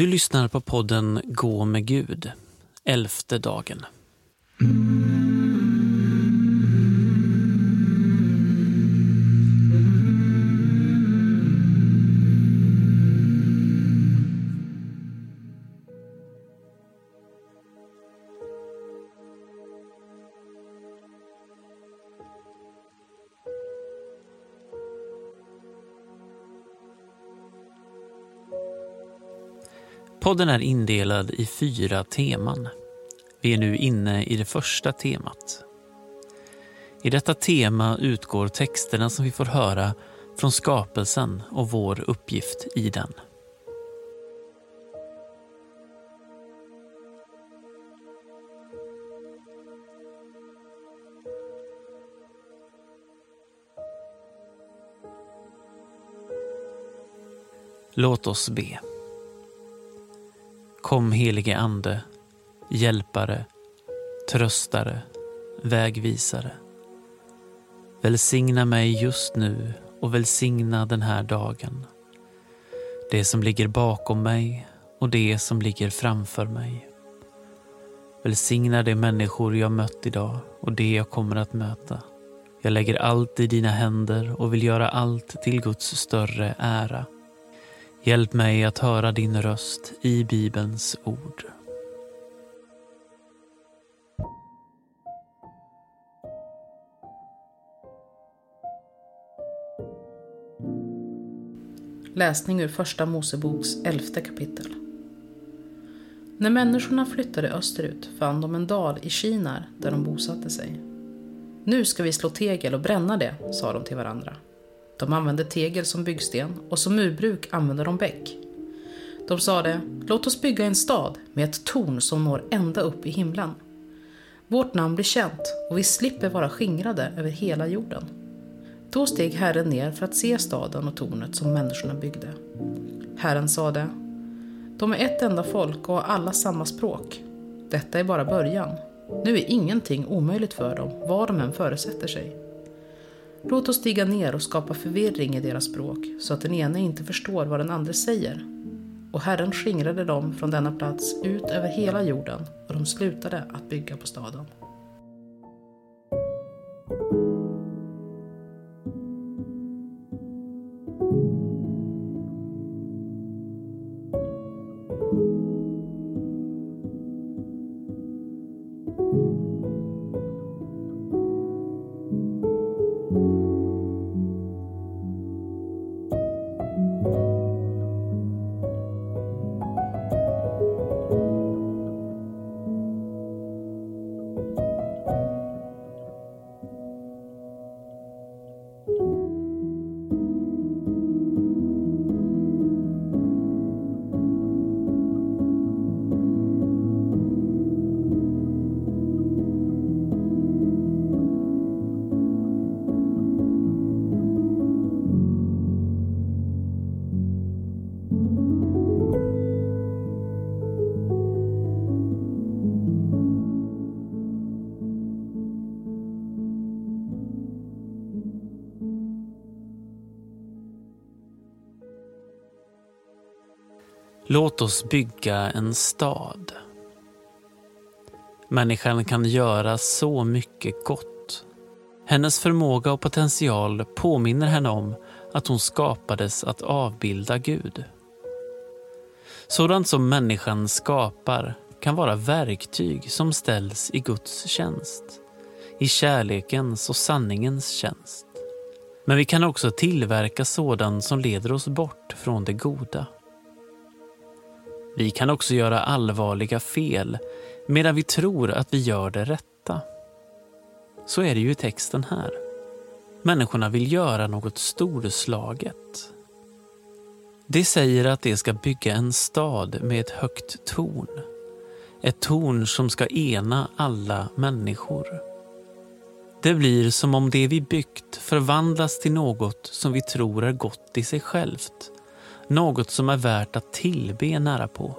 Du lyssnar på podden Gå med Gud, elfte dagen. Podden är indelad i fyra teman. Vi är nu inne i det första temat. I detta tema utgår texterna som vi får höra från skapelsen och vår uppgift i den. Låt oss be. Kom helige Ande, hjälpare, tröstare, vägvisare. Välsigna mig just nu och välsigna den här dagen. Det som ligger bakom mig och det som ligger framför mig. Välsigna de människor jag mött idag och det jag kommer att möta. Jag lägger allt i dina händer och vill göra allt till Guds större ära. Hjälp mig att höra din röst i Bibelns ord. Läsning ur Första Moseboks elfte kapitel. När människorna flyttade österut fann de en dal i Shinar där de bosatte sig. Nu ska vi slå tegel och bränna det, sa de till varandra. De använde tegel som byggsten och som murbruk använde de bäck. De sade, låt oss bygga en stad med ett torn som når ända upp i himlen. Vårt namn blir känt och vi slipper vara skingrade över hela jorden. Då steg Herren ner för att se staden och tornet som människorna byggde. Herren sade, de är ett enda folk och har alla samma språk. Detta är bara början. Nu är ingenting omöjligt för dem, vad de än föresätter sig. Låt oss stiga ner och skapa förvirring i deras språk så att den ene inte förstår vad den andra säger. Och Herren skingrade dem från denna plats ut över hela jorden och de slutade att bygga på staden. Låt oss bygga en stad. Människan kan göra så mycket gott. Hennes förmåga och potential påminner henne om att hon skapades att avbilda Gud. Sådant som människan skapar kan vara verktyg som ställs i Guds tjänst. I kärlekens och sanningens tjänst. Men vi kan också tillverka sådant som leder oss bort från det goda. Vi kan också göra allvarliga fel medan vi tror att vi gör det rätta. Så är det ju i texten här. Människorna vill göra något storslaget. Det säger att de ska bygga en stad med ett högt torn. Ett torn som ska ena alla människor. Det blir som om det vi byggt förvandlas till något som vi tror är gott i sig självt något som är värt att tillbe nära på.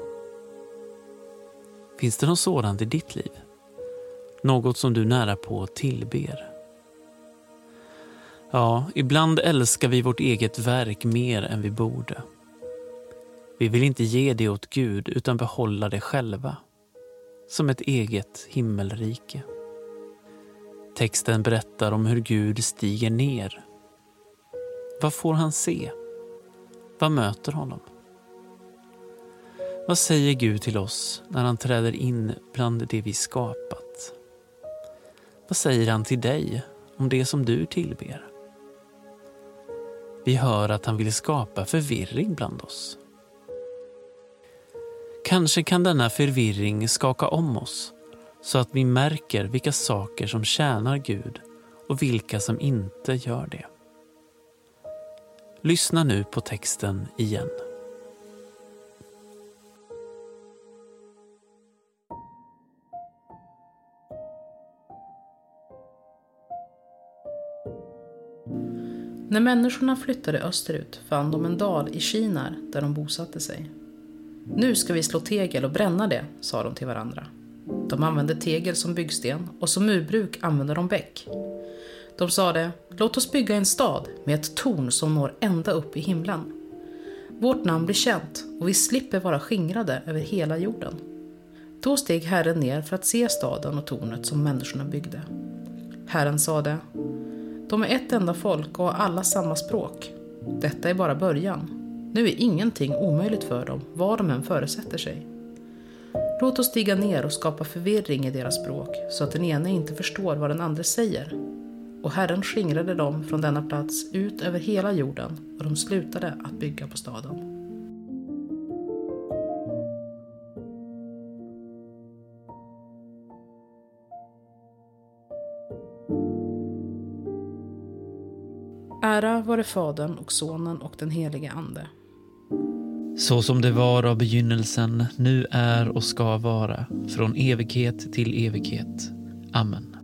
Finns det något sådant i ditt liv? Något som du nära på tillber? Ja, ibland älskar vi vårt eget verk mer än vi borde. Vi vill inte ge det åt Gud utan behålla det själva, som ett eget himmelrike. Texten berättar om hur Gud stiger ner. Vad får han se? Vad möter honom? Vad säger Gud till oss när han träder in bland det vi skapat? Vad säger han till dig om det som du tillber? Vi hör att han vill skapa förvirring bland oss. Kanske kan denna förvirring skaka om oss så att vi märker vilka saker som tjänar Gud och vilka som inte gör det. Lyssna nu på texten igen. När människorna flyttade österut fann de en dal i Kinar där de bosatte sig. Nu ska vi slå tegel och bränna det, sa de till varandra. De använde tegel som byggsten och som murbruk använde de bäck. De sade, låt oss bygga en stad med ett torn som når ända upp i himlen. Vårt namn blir känt och vi slipper vara skingrade över hela jorden. Då steg Herren ner för att se staden och tornet som människorna byggde. Herren sade, de är ett enda folk och har alla samma språk. Detta är bara början. Nu är ingenting omöjligt för dem, vad de än föresätter sig. Låt oss stiga ner och skapa förvirring i deras språk, så att den ene inte förstår vad den andra säger. Och Herren skingrade dem från denna plats ut över hela jorden, och de slutade att bygga på staden. Ära vare Fadern och Sonen och den helige Ande. Så som det var av begynnelsen, nu är och ska vara, från evighet till evighet. Amen.